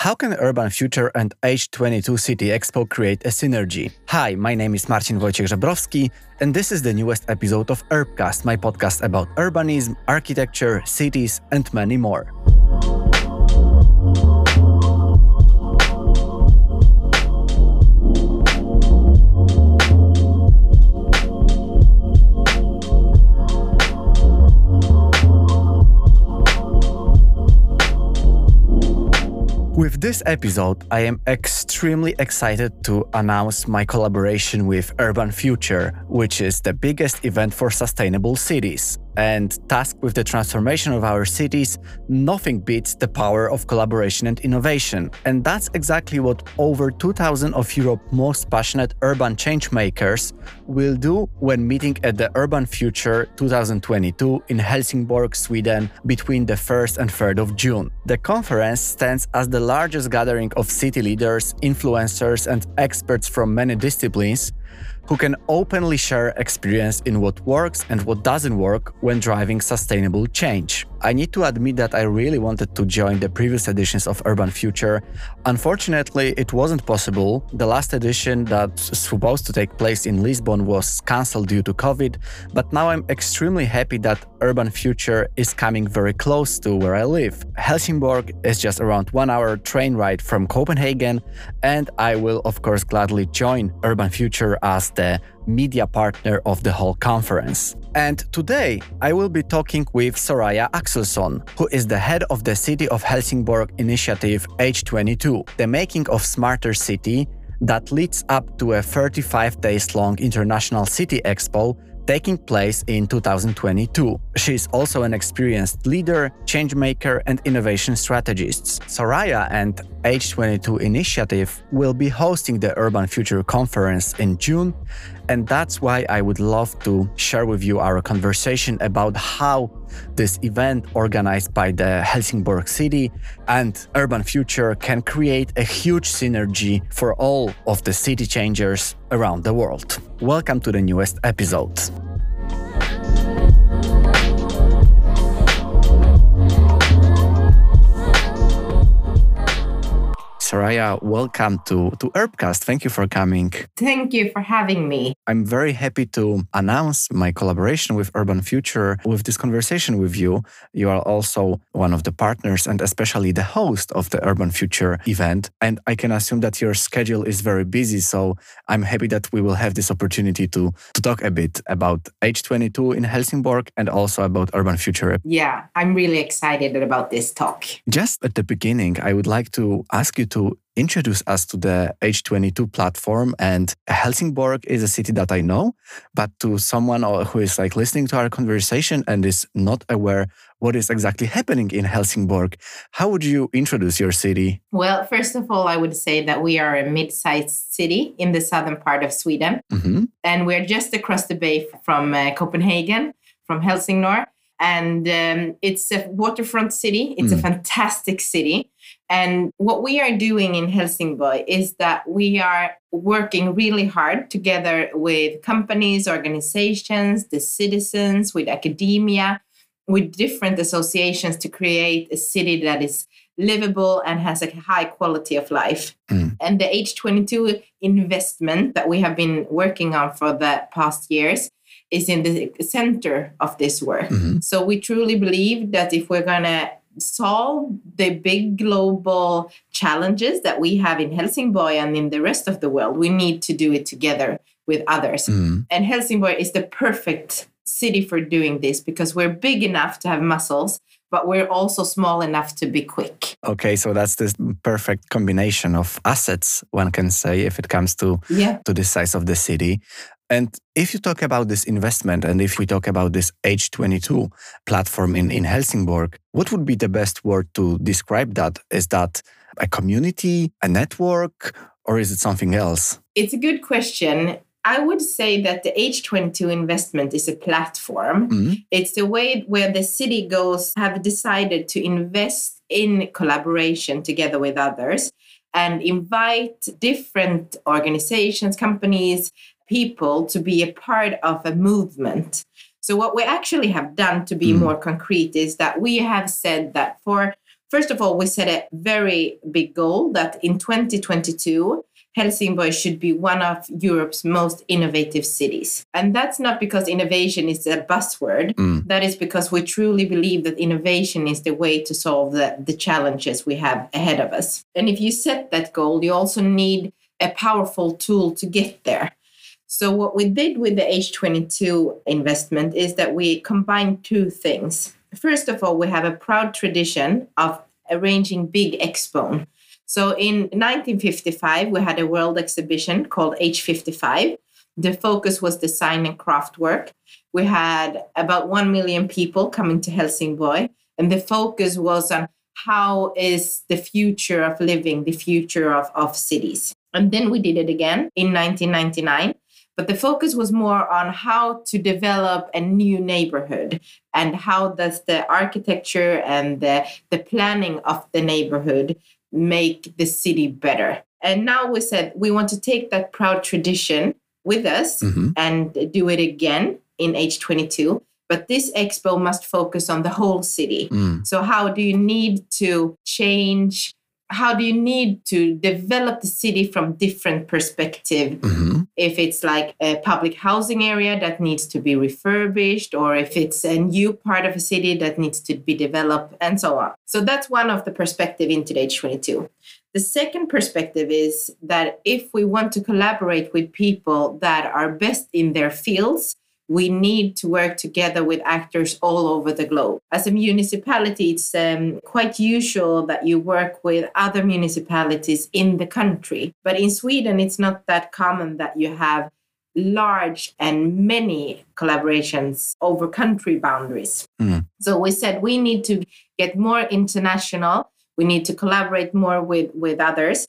How can Urban Future and H22 City Expo create a synergy? Hi, my name is Marcin Wojciech Żebrowski, and this is the newest episode of Urbcast, my podcast about urbanism, architecture, cities, and many more. With this episode, I am extremely excited to announce my collaboration with Urban Future, which is the biggest event for sustainable cities and tasked with the transformation of our cities, nothing beats the power of collaboration and innovation. And that's exactly what over 2,000 of Europe's most passionate urban changemakers will do when meeting at the Urban Future 2022 in Helsingborg, Sweden, between the 1st and 3rd of June. The conference stands as the largest gathering of city leaders, influencers, and experts from many disciplines who can openly share experience in what works and what doesn't work when driving sustainable change. I need to admit that I really wanted to join the previous editions of Urban Future. Unfortunately, it wasn't possible. The last edition that's supposed to take place in Lisbon was cancelled due to COVID, but now I'm extremely happy that Urban Future is coming very close to where I live. Helsingborg is just around one hour train ride from Copenhagen, and I will, of course, gladly join Urban Future as the media partner of the whole conference. And today, I will be talking with Soraya Axelsson, who is the head of the City of Helsingborg initiative H22, the making of smarter city that leads up to a 35 days long international city expo taking place in 2022. She is also an experienced leader, changemaker, and innovation strategist. Soraya and H22 Initiative will be hosting the Urban Future Conference in June, and that's why I would love to share with you our conversation about how this event organized by the Helsingborg City and Urban Future can create a huge synergy for all of the city changers around the world. Welcome to the newest episode. Soraya, welcome to, to Urbcast. Thank you for coming. Thank you for having me. I'm very happy to announce my collaboration with Urban Future with this conversation with you. You are also one of the partners and especially the host of the Urban Future event. And I can assume that your schedule is very busy. So I'm happy that we will have this opportunity to, to talk a bit about H22 in Helsingborg and also about Urban Future. Yeah, I'm really excited about this talk. Just at the beginning, I would like to ask you to to introduce us to the H22 platform. And Helsingborg is a city that I know, but to someone who is like listening to our conversation and is not aware what is exactly happening in Helsingborg, how would you introduce your city? Well, first of all, I would say that we are a mid-sized city in the southern part of Sweden, mm-hmm. and we're just across the bay from uh, Copenhagen, from Helsingborg and um, it's a waterfront city. It's mm. a fantastic city. And what we are doing in Helsingborg is that we are working really hard together with companies, organizations, the citizens, with academia, with different associations to create a city that is livable and has a high quality of life. Mm. And the H22 investment that we have been working on for the past years is in the center of this work. Mm-hmm. So we truly believe that if we're going to solve the big global challenges that we have in Helsingborg and in the rest of the world, we need to do it together with others. Mm-hmm. And Helsingborg is the perfect city for doing this because we're big enough to have muscles but we're also small enough to be quick. Okay, so that's this perfect combination of assets one can say if it comes to yeah. to the size of the city. And if you talk about this investment and if we talk about this H22 platform in, in Helsingborg, what would be the best word to describe that? Is that a community, a network, or is it something else? It's a good question. I would say that the H22 investment is a platform. Mm-hmm. It's a way where the city goals have decided to invest in collaboration together with others and invite different organizations, companies, people to be a part of a movement. So, what we actually have done to be mm. more concrete is that we have said that for First of all, we set a very big goal that in 2022, Helsingborg should be one of Europe's most innovative cities. And that's not because innovation is a buzzword. Mm. That is because we truly believe that innovation is the way to solve the, the challenges we have ahead of us. And if you set that goal, you also need a powerful tool to get there. So, what we did with the H22 investment is that we combined two things. First of all, we have a proud tradition of arranging big expo. So in 1955, we had a world exhibition called H55. The focus was design and craft work. We had about 1 million people coming to Helsingborg, and the focus was on how is the future of living, the future of, of cities. And then we did it again in 1999 but the focus was more on how to develop a new neighborhood and how does the architecture and the, the planning of the neighborhood make the city better and now we said we want to take that proud tradition with us mm-hmm. and do it again in H22 but this expo must focus on the whole city. Mm. So, how do you need to change how do you need to develop the city from different perspective mm-hmm. If it's like a public housing area that needs to be refurbished or if it's a new part of a city that needs to be developed and so on. So that's one of the perspective into h22 the second perspective is that if we want to collaborate with people that are best in their fields we need to work together with actors all over the globe. As a municipality, it's um, quite usual that you work with other municipalities in the country. But in Sweden, it's not that common that you have large and many collaborations over country boundaries. Mm. So we said we need to get more international. We need to collaborate more with, with others.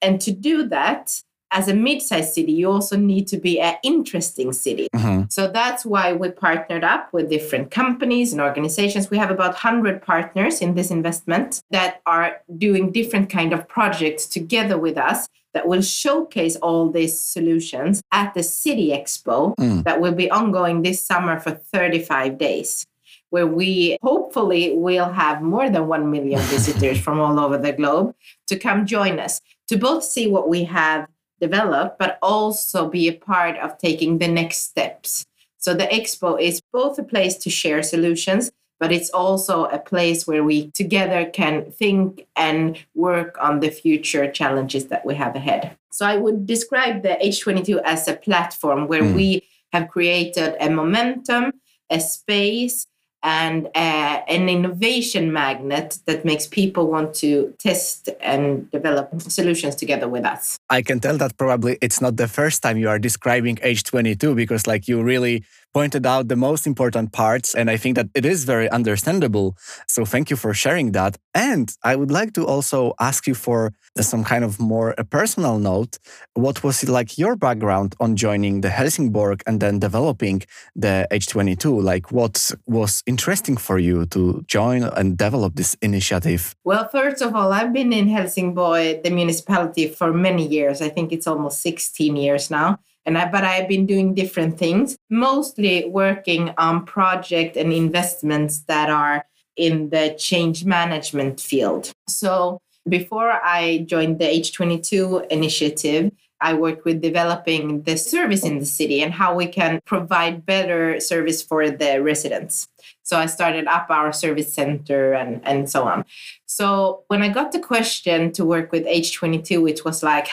And to do that, as a mid-sized city, you also need to be an interesting city. Mm-hmm. So that's why we partnered up with different companies and organizations. We have about 100 partners in this investment that are doing different kind of projects together with us that will showcase all these solutions at the City Expo mm. that will be ongoing this summer for 35 days where we hopefully will have more than 1 million visitors from all over the globe to come join us to both see what we have develop, but also be a part of taking the next steps. So the expo is both a place to share solutions, but it's also a place where we together can think and work on the future challenges that we have ahead. So I would describe the H22 as a platform where mm. we have created a momentum, a space, and uh, an innovation magnet that makes people want to test and develop solutions together with us. I can tell that probably it's not the first time you are describing H22 because like you really pointed out the most important parts. And I think that it is very understandable. So thank you for sharing that. And I would like to also ask you for some kind of more a personal note. What was it like your background on joining the Helsingborg and then developing the H22? Like what was interesting for you to join and develop this initiative? Well, first of all, I've been in Helsingborg, the municipality, for many years. I think it's almost 16 years now and I, but I've been doing different things, mostly working on project and investments that are in the change management field. So before I joined the H22 initiative, I worked with developing the service in the city and how we can provide better service for the residents. So I started up our service center and, and so on. So when I got the question to work with H22, it was like,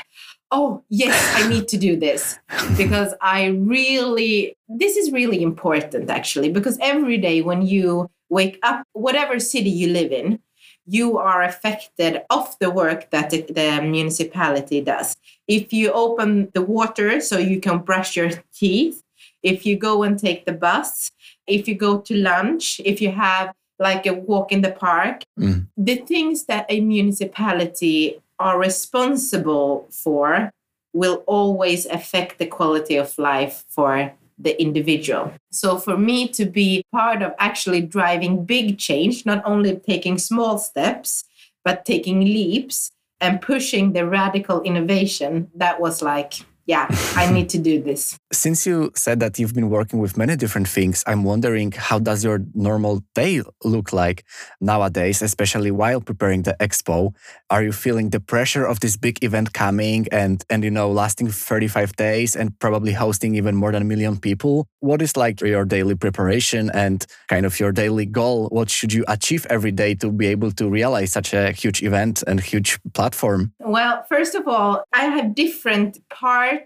oh yes i need to do this because i really this is really important actually because every day when you wake up whatever city you live in you are affected of the work that the, the municipality does if you open the water so you can brush your teeth if you go and take the bus if you go to lunch if you have like a walk in the park mm. the things that a municipality are responsible for will always affect the quality of life for the individual. So, for me to be part of actually driving big change, not only taking small steps, but taking leaps and pushing the radical innovation, that was like yeah, I need to do this. Since you said that you've been working with many different things, I'm wondering how does your normal day look like nowadays, especially while preparing the expo? Are you feeling the pressure of this big event coming and and you know lasting 35 days and probably hosting even more than a million people? What is like your daily preparation and kind of your daily goal? What should you achieve every day to be able to realize such a huge event and huge platform? Well, first of all, I have different parts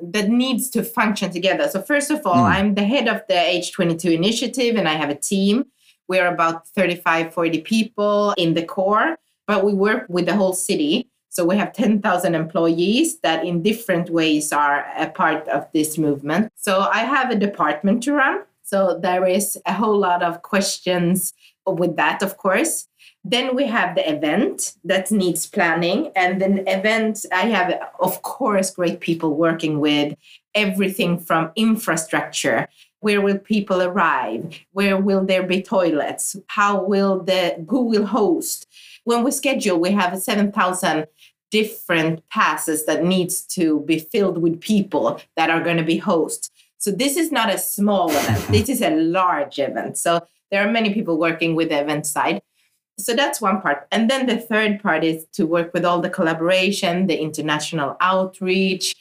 that needs to function together. So first of all, mm. I'm the head of the H22 initiative and I have a team. We're about 35, 40 people in the core, but we work with the whole city. So we have 10,000 employees that in different ways are a part of this movement. So I have a department to run. So there is a whole lot of questions with that, of course. Then we have the event that needs planning. And then event, I have, of course, great people working with everything from infrastructure. Where will people arrive? Where will there be toilets? How will the, who will host? When we schedule, we have 7,000 different passes that needs to be filled with people that are going to be hosts So this is not a small event. this is a large event. So there are many people working with the event side. So that's one part. And then the third part is to work with all the collaboration, the international outreach.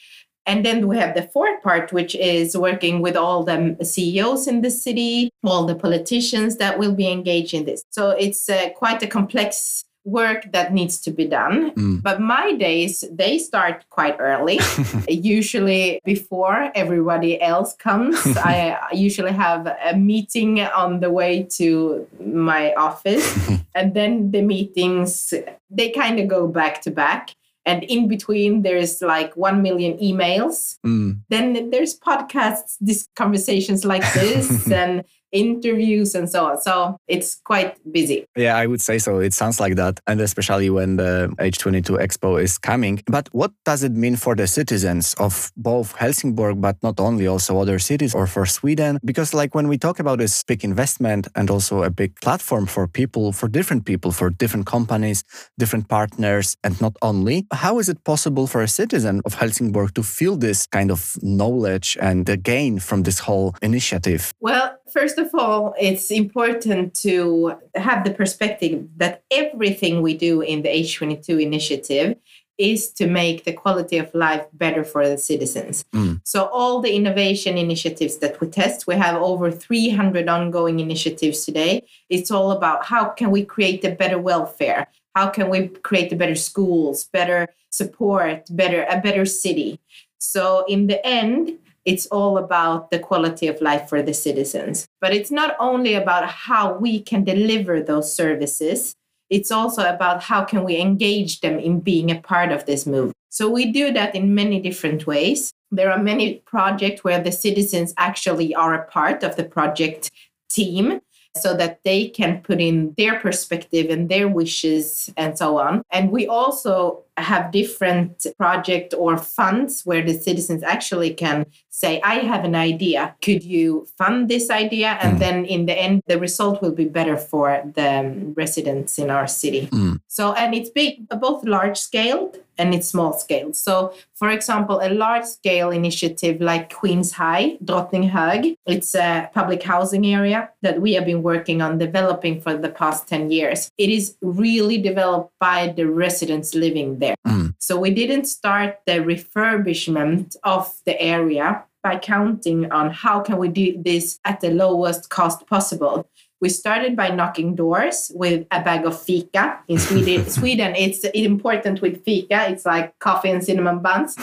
And then we have the fourth part, which is working with all the CEOs in the city, all the politicians that will be engaged in this. So it's uh, quite a complex work that needs to be done. Mm. But my days, they start quite early, usually before everybody else comes. I usually have a meeting on the way to my office. and then the meetings, they kind of go back to back. And in between, there's like 1 million emails. Mm. Then there's podcasts, these conversations like this. and interviews and so on. So it's quite busy. Yeah, I would say so. It sounds like that. And especially when the H22 Expo is coming. But what does it mean for the citizens of both Helsingborg, but not only also other cities or for Sweden? Because like when we talk about this big investment and also a big platform for people, for different people, for different companies, different partners, and not only, how is it possible for a citizen of Helsingborg to feel this kind of knowledge and the gain from this whole initiative? Well, first of all, it's important to have the perspective that everything we do in the H22 initiative is to make the quality of life better for the citizens. Mm. So all the innovation initiatives that we test, we have over 300 ongoing initiatives today. It's all about how can we create a better welfare? How can we create better schools, better support, better a better city? So in the end, it's all about the quality of life for the citizens. But it's not only about how we can deliver those services, it's also about how can we engage them in being a part of this movement. So we do that in many different ways. There are many projects where the citizens actually are a part of the project team so that they can put in their perspective and their wishes and so on. And we also have different project or funds where the citizens actually can say i have an idea could you fund this idea and mm. then in the end the result will be better for the residents in our city mm. so and it's big both large scale and it's small scale so for example a large scale initiative like queens high drottninghög it's a public housing area that we have been working on developing for the past 10 years it is really developed by the residents living there. Mm. So we didn't start the refurbishment of the area by counting on how can we do this at the lowest cost possible. We started by knocking doors with a bag of fika. In Sweden, Sweden it's important with fika. It's like coffee and cinnamon buns.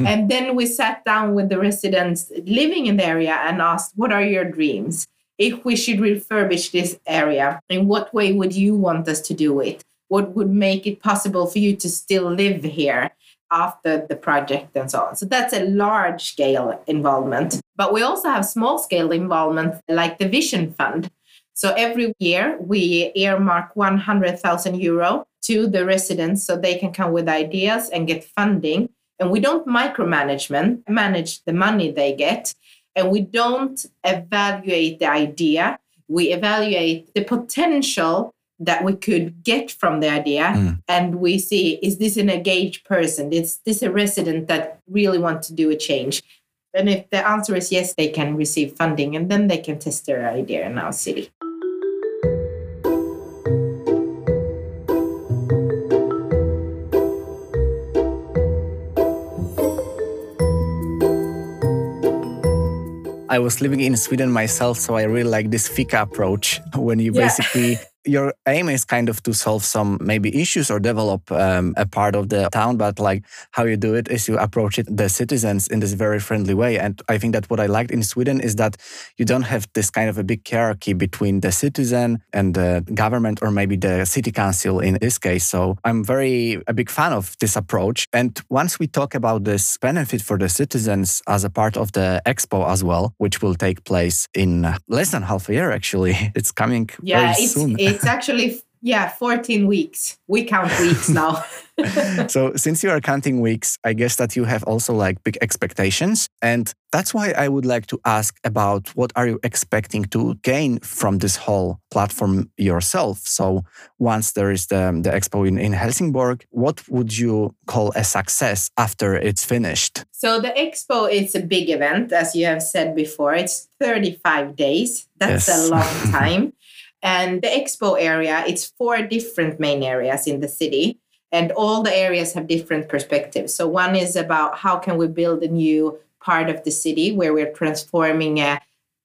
and then we sat down with the residents living in the area and asked, "What are your dreams? If we should refurbish this area, in what way would you want us to do it? what would make it possible for you to still live here after the project and so on. So that's a large scale involvement. But we also have small scale involvement like the Vision Fund. So every year we earmark 100,000 euro to the residents so they can come with ideas and get funding. And we don't micromanagement manage the money they get. And we don't evaluate the idea. We evaluate the potential that we could get from the idea mm. and we see is this an engaged person is this a resident that really want to do a change and if the answer is yes they can receive funding and then they can test their idea in our city I was living in Sweden myself, so I really like this Fika approach when you yeah. basically your aim is kind of to solve some maybe issues or develop um, a part of the town but like how you do it is you approach it the citizens in this very friendly way. And i think that what i liked in sweden is that you don't have this kind of a big hierarchy between the citizen and the government or maybe the city council in this case. So i'm very a big fan of this approach. And once we talk about this benefit for the citizens as a part of the expo as well which will take place in less than half a year actually it's coming yeah, very soon it's actually yeah 14 weeks. We count weeks now. So since you are counting weeks i guess that you have also like big expectations. And that's why i would like to ask about what are you expecting to gain from this whole platform yourself? So once there is the, the expo in, in helsingborg what would you call a success after it's finished? So the expo is a big event as you have said before. It's 35 days. That's yes. a long time and the expo area, it's four different main areas in the city. And all the areas have different perspectives. So one is about how can we build a new part of the city where we're transforming uh,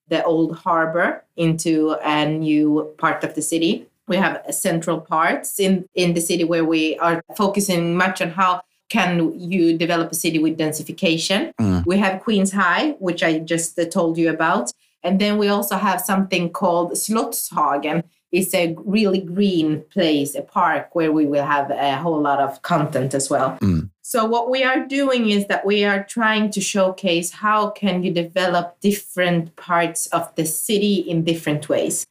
the old harbor into a new part of the city. We have central parts in, in the city where we are focusing much on how can you develop a city with densification. Mm. We have Queens High, which I just uh, told you about. And then we also have something called Slottshagen. It's a really green place, a park where we will have a whole lot of content as well. Mm. So what we are doing is that we are trying to showcase how can you develop different parts of the city in different ways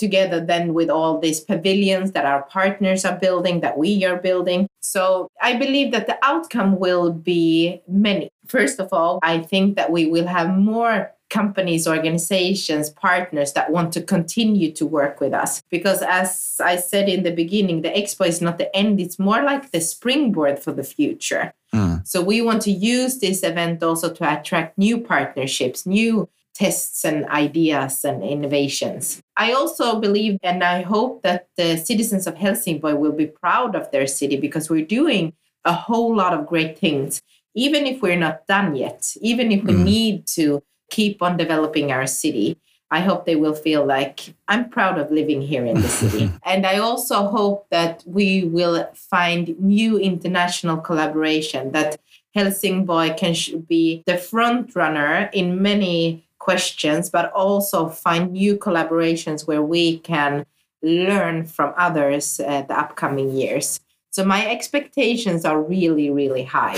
together then with all these pavilions that our partners are building that we are building so i believe that the outcome will be many first of all i think that we will have more companies, organizations, partners that want to continue to work with us. Because as I said in the beginning, the expo is not the end, it's more like the springboard for the future. Mm. So we want to use this event also to attract new partnerships, new tests and ideas and innovations. I also believe and I hope that the citizens of Helsingborg will be proud of their city because we're doing a whole lot of great things even if we're not done yet, even if we mm. need to keep on developing our city. I hope they will feel like I'm proud of living here in the city. and I also hope that we will find new international collaboration, that Helsingborg can be the front runner in many questions, but also find new collaborations where we can learn from others uh, the upcoming years. So my expectations are really, really high.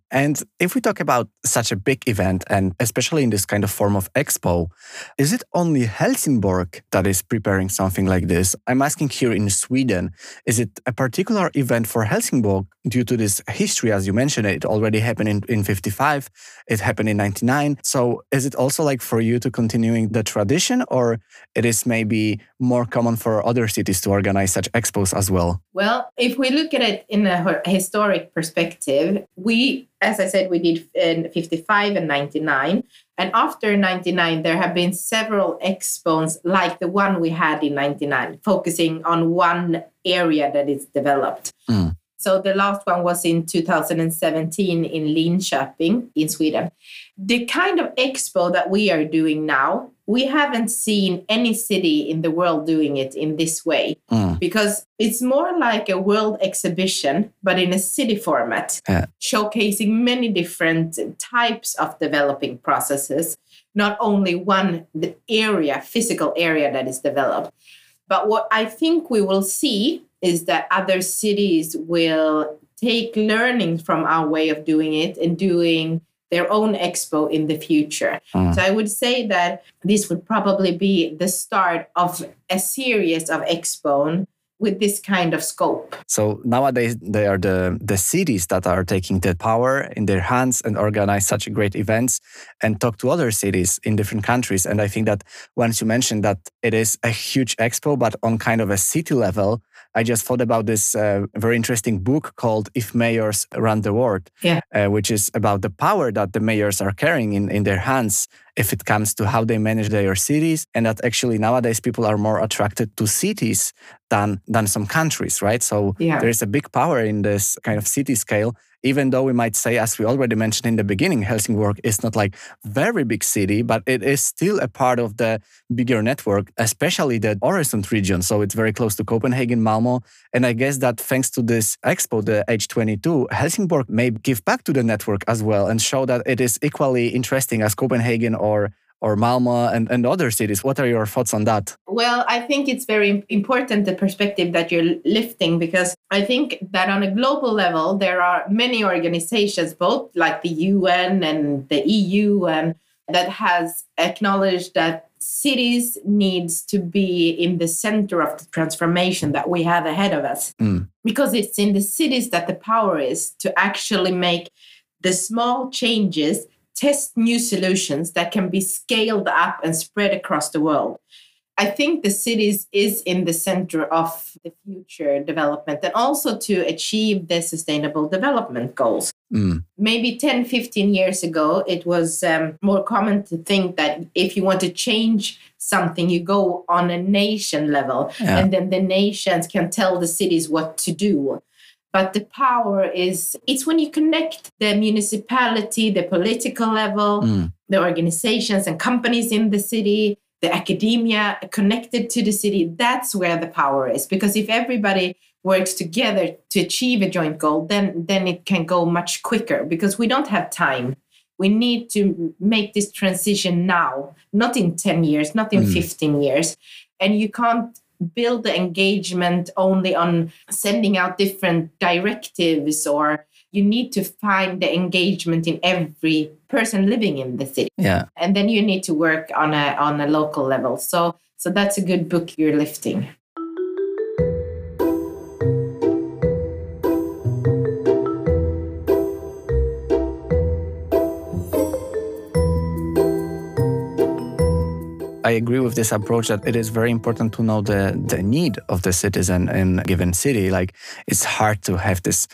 and if we talk about such a big event, and especially in this kind of form of expo, is it only Helsingborg that is preparing something like this? I'm asking here in Sweden, is it a particular event for Helsingborg due to this history, as you mentioned, it already happened in, in 55, it happened in 99. So is it also like for you to continuing the tradition or it is maybe more common for other cities to organize such expos as well? Well, if we look at it in a historic perspective, we, as I said, we did in 55 and 99. And after 99, there have been several expos like the one we had in 99, focusing on one area that is developed. Mm. So the last one was in 2017 in Linköping in Sweden. The kind of expo that we are doing now, we haven't seen any city in the world doing it in this way mm. because it's more like a world exhibition, but in a city format, yeah. showcasing many different types of developing processes, not only one area, physical area that is developed. But what I think we will see is that other cities will take learning from our way of doing it and doing their own expo in the future. Mm. So I would say that this would probably be the start of a series of expo with this kind of scope. So nowadays they are the the cities that are taking the power in their hands and organize such great events and talk to other cities in different countries. And I think that once you mentioned that it is a huge expo, but on kind of a city level, I just thought about this uh, very interesting book called If Mayors Run the World, yeah. uh, which is about the power that the mayors are carrying in, in their hands if it comes to how they manage their cities. And that actually nowadays people are more attracted to cities than, than some countries, right? So yeah. there is a big power in this kind of city scale even though we might say, as we already mentioned in the beginning, Helsingborg is not like very big city, but it is still a part of the bigger network, especially the Öresund region. So it's very close to Copenhagen, Malmo. And I guess that thanks to this expo, the H22, Helsingborg may give back to the network as well and show that it is equally interesting as Copenhagen or or Malmo and, and other cities. What are your thoughts on that? Well, I think it's very important the perspective that you're lifting because I think that on a global level, there are many organizations, both like the UN and the EU, and that has acknowledged that cities needs to be in the center of the transformation that we have ahead of us mm. because it's in the cities that the power is to actually make the small changes test new solutions that can be scaled up and spread across the world. I think the cities is in the center of the future development and also to achieve the sustainable development goals. Mm. Maybe 10, 15 years ago, it was um, more common to think that if you want to change something, you go on a nation level yeah. and then the nations can tell the cities what to do but the power is it's when you connect the municipality the political level mm. the organizations and companies in the city the academia connected to the city that's where the power is because if everybody works together to achieve a joint goal then then it can go much quicker because we don't have time we need to make this transition now not in 10 years not in mm. 15 years and you can't build the engagement only on sending out different directives or you need to find the engagement in every person living in the city. Yeah. And then you need to work on a on a local level. So so that's a good book you're lifting I agree with this approach that it is very important to know the, the need of the citizen in a given city. Like it's hard to have this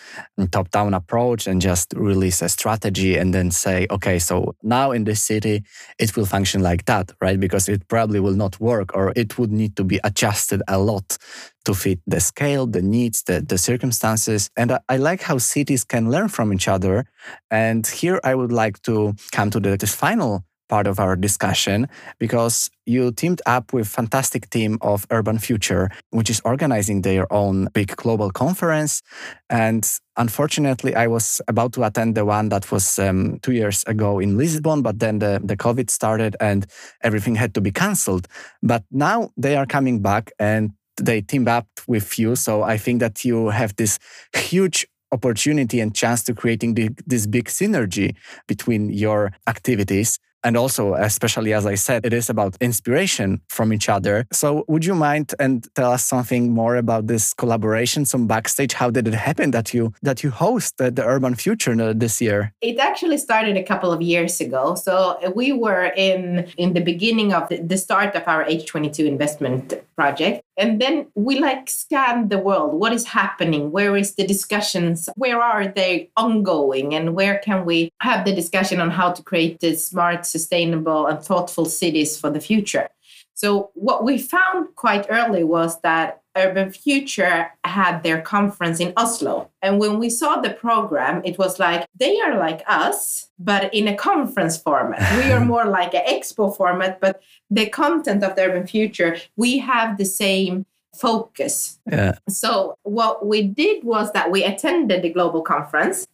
top down approach and just release a strategy and then say, okay, so now in this city, it will function like that, right? Because it probably will not work or it would need to be adjusted a lot to fit the scale, the needs, the, the circumstances. And I, I, like how cities can learn from each other. And here I would like to come to the, this final part of our discussion because you teamed up with fantastic team of Urban Future, which is organizing their own big global conference. And unfortunately, I was about to attend the one that was um, two years ago in Lisbon, but then the, the COVID started and everything had to be cancelled. But now they are coming back and they teamed up with you. So I think that you have this huge opportunity and chance to creating the, this big synergy between your activities and also especially as i said it is about inspiration from each other. So would you mind and tell us something more about this collaboration some backstage? How did it happen that you that you host the, the urban future uh, this year? It actually started a couple of years ago. So uh, we were in in the beginning of the, the start of our h22 investment project. And then we like scan the world. What is happening? Where is the discussions? Where are they ongoing? And where can we have the discussion on how to create the smart sustainable and thoughtful cities for the future so what we found quite early was that urban future had their conference in oslo and when we saw the program it was like they are like us but in a conference format we are more like an expo format but the content of the urban future, we have the same focus. Yeah. So what we did was that we attended the global conference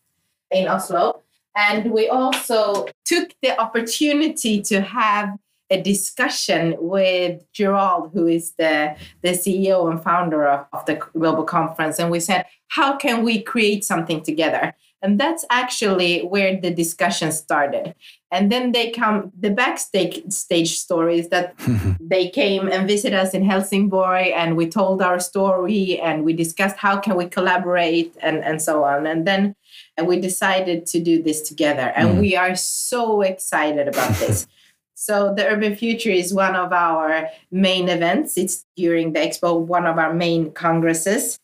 in Oslo, and we also took the opportunity to have a discussion with Gerald, who is the, the CEO and founder of, of the global conference. And we said, how can we create something together? And that's actually where the discussion started. And then they come, the backstage stage stories that they came and visited us in Helsingborg and we told our story and we discussed how can we collaborate and, and so on. And then and we decided to do this together. And mm. we are so excited about this. So the Urban Future is one of our main events. It's during the expo, one of our main congresses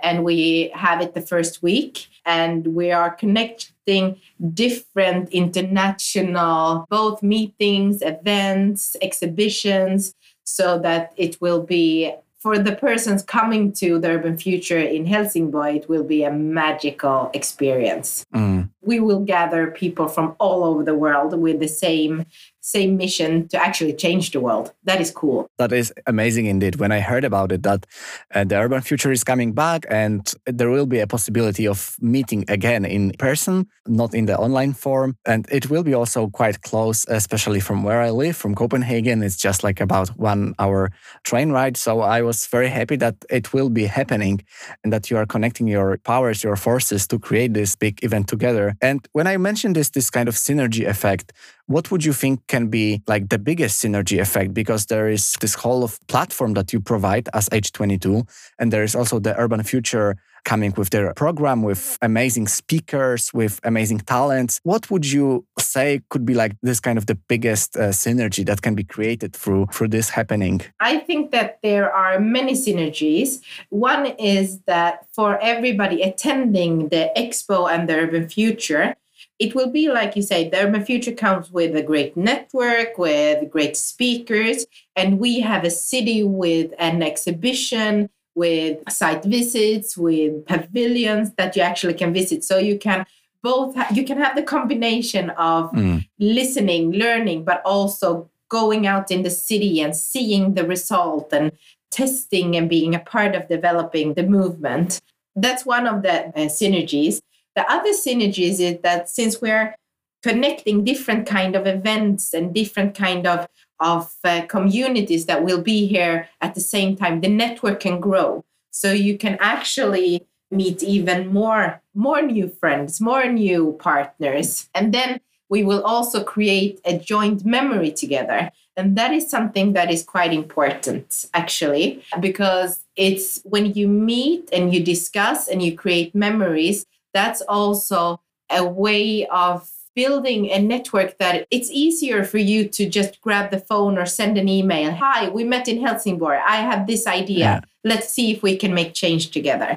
and we have it the first week and we are connecting different international both meetings events exhibitions so that it will be for the persons coming to the urban future in Helsingborg, it will be a magical experience. Mm. We will gather people from all over the world with the same same mission to actually change the world. That is cool. That is amazing indeed. When I heard about it, that uh, the urban future is coming back and there will be a possibility of meeting again in person, not in the online form. And it will be also quite close, especially from where I live, from Copenhagen. It's just like about one hour train ride. So I was very happy that it will be happening and that you are connecting your powers, your forces to create this big event together. And when I mentioned this, this kind of synergy effect, what would you think can be like the biggest synergy effect? Because there is this whole of platform that you provide as H22, and there is also the Urban Future coming with their program with amazing speakers, with amazing talents. What would you say could be like this kind of the biggest uh, synergy that can be created through through this happening? I think that there are many synergies. One is that for everybody attending the expo and the urban future, it will be like you say, the Urban Future comes with a great network, with great speakers, and we have a city with an exhibition, with site visits, with pavilions that you actually can visit. So you can both ha- you can have the combination of mm. listening, learning, but also going out in the city and seeing the result and testing and being a part of developing the movement. That's one of the uh, synergies. The other synergies is that since we're connecting different kind of events and different kind of of uh, communities that will be here at the same time, the network can grow. So you can actually meet even more more new friends, more new partners, and then we will also create a joint memory together. And that is something that is quite important, actually, because it's when you meet and you discuss and you create memories, that's also a way of building a network that it's easier for you to just grab the phone or send an email. Hi, we met in Helsingborg. I have this idea. Yeah. Let's see if we can make change together.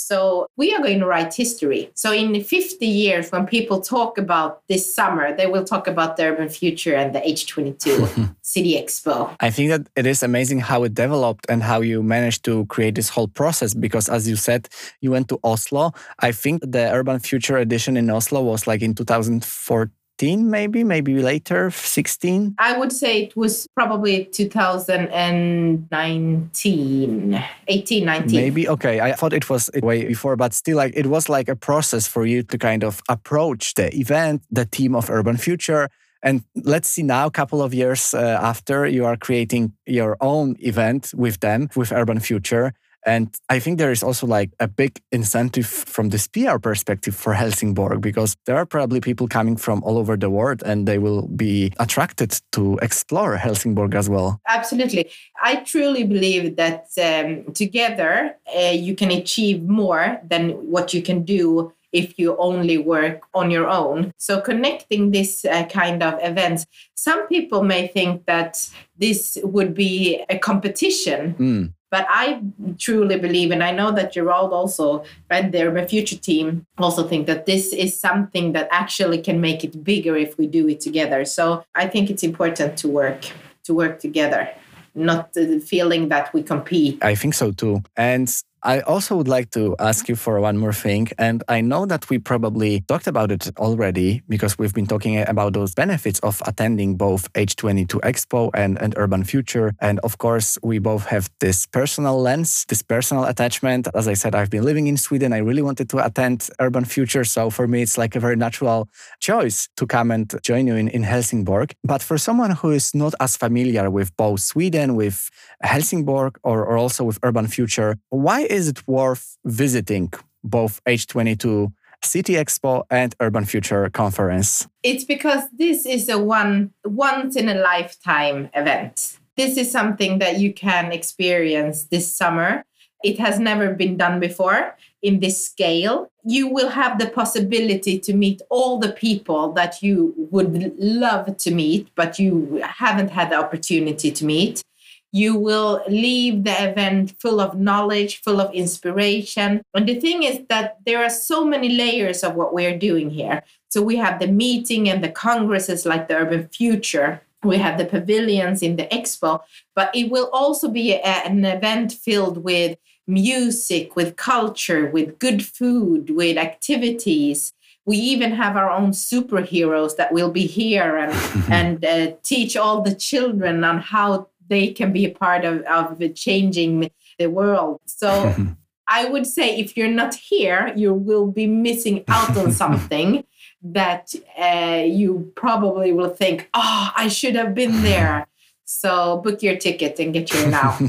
So we are going to write history. So in 50 years, when people talk about this summer, they will talk about the urban future and the H22 City Expo. I think that it is amazing how it developed and how you managed to create this whole process. Because as you said, you went to Oslo. I think the Urban Future edition in Oslo was like in 2014 maybe maybe later 16 i would say it was probably 2019 18 19 maybe okay i thought it was way before but still like it was like a process for you to kind of approach the event the team of urban future and let's see now, a couple of years uh, after, you are creating your own event with them, with Urban Future. And I think there is also like a big incentive from this PR perspective for Helsingborg because there are probably people coming from all over the world and they will be attracted to explore Helsingborg as well. Absolutely. I truly believe that um, together uh, you can achieve more than what you can do if you only work on your own. So, connecting this uh, kind of events, some people may think that this would be a competition. Mm. But I truly believe, and I know that Gerald also and their future team also think that this is something that actually can make it bigger if we do it together. So I think it's important to work to work together, not the feeling that we compete. I think so too. And I also would like to ask you for one more thing. And I know that we probably talked about it already because we've been talking about those benefits of attending both H22 Expo and, and Urban Future. And of course, we both have this personal lens, this personal attachment. As I said, I've been living in Sweden. I really wanted to attend Urban Future. So for me, it's like a very natural choice to come and join you in, in Helsingborg. But for someone who is not as familiar with both Sweden, with Helsingborg, or, or also with Urban Future, why is it worth visiting both H22 City Expo and Urban Future Conference? It's because this is a one once in a lifetime event. This is something that you can experience this summer. It has never been done before in this scale. You will have the possibility to meet all the people that you would love to meet, but you haven't had the opportunity to meet. You will leave the event full of knowledge, full of inspiration. And the thing is that there are so many layers of what we're doing here. So we have the meeting and the congresses like the Urban Future. We have the pavilions in the expo, but it will also be a, an event filled with music, with culture, with good food, with activities. We even have our own superheroes that will be here and, and uh, teach all the children on how they can be a part of, of changing the world. So I would say if you're not here, you will be missing out on something that uh, you probably will think, oh, I should have been there. So book your ticket and get here now.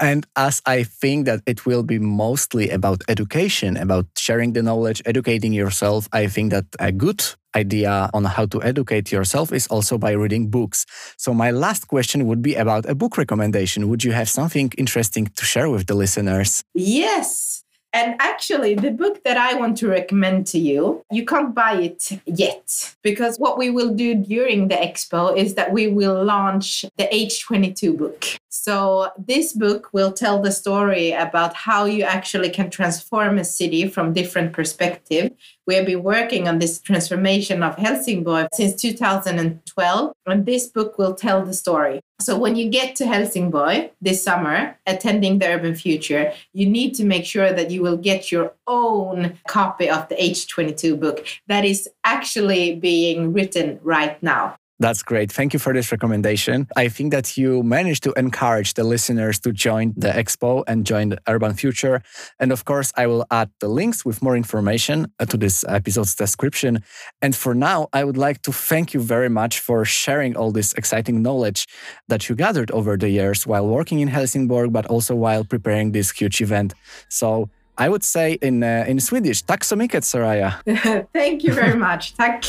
And as I think that it will be mostly about education, about sharing the knowledge, educating yourself, I think that a good idea on how to educate yourself is also by reading books. So, my last question would be about a book recommendation. Would you have something interesting to share with the listeners? Yes. And actually, the book that I want to recommend to you, you can't buy it yet because what we will do during the expo is that we will launch the H22 book. So, this book will tell the story about how you actually can transform a city from different perspective. We have been working on this transformation of Helsingborg since 2012, and this book will tell the story. So, when you get to Helsingborg this summer, attending the Urban Future, you need to make sure that you will get your own copy of the H22 book that is actually being written right now. That's great. Thank you for this recommendation. I think that you managed to encourage the listeners to join the expo and join the Urban Future. And of course, I will add the links with more information uh, to this episode's description. And for now, I would like to thank you very much for sharing all this exciting knowledge that you gathered over the years while working in Helsingborg, but also while preparing this huge event. So I would say in uh, in Swedish, tack så mycket, Soraya. Thank you very much. Tack.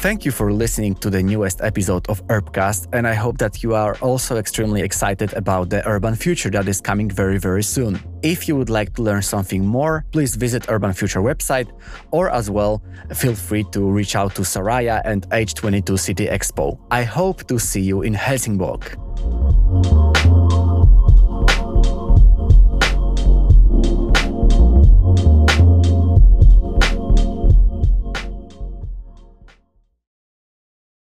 Thank you for listening to the newest episode of Urbcast, and I hope that you are also extremely excited about the urban future that is coming very, very soon. If you would like to learn something more, please visit Urban Future website, or as well, feel free to reach out to Soraya and H22 City Expo. I hope to see you in Helsingborg.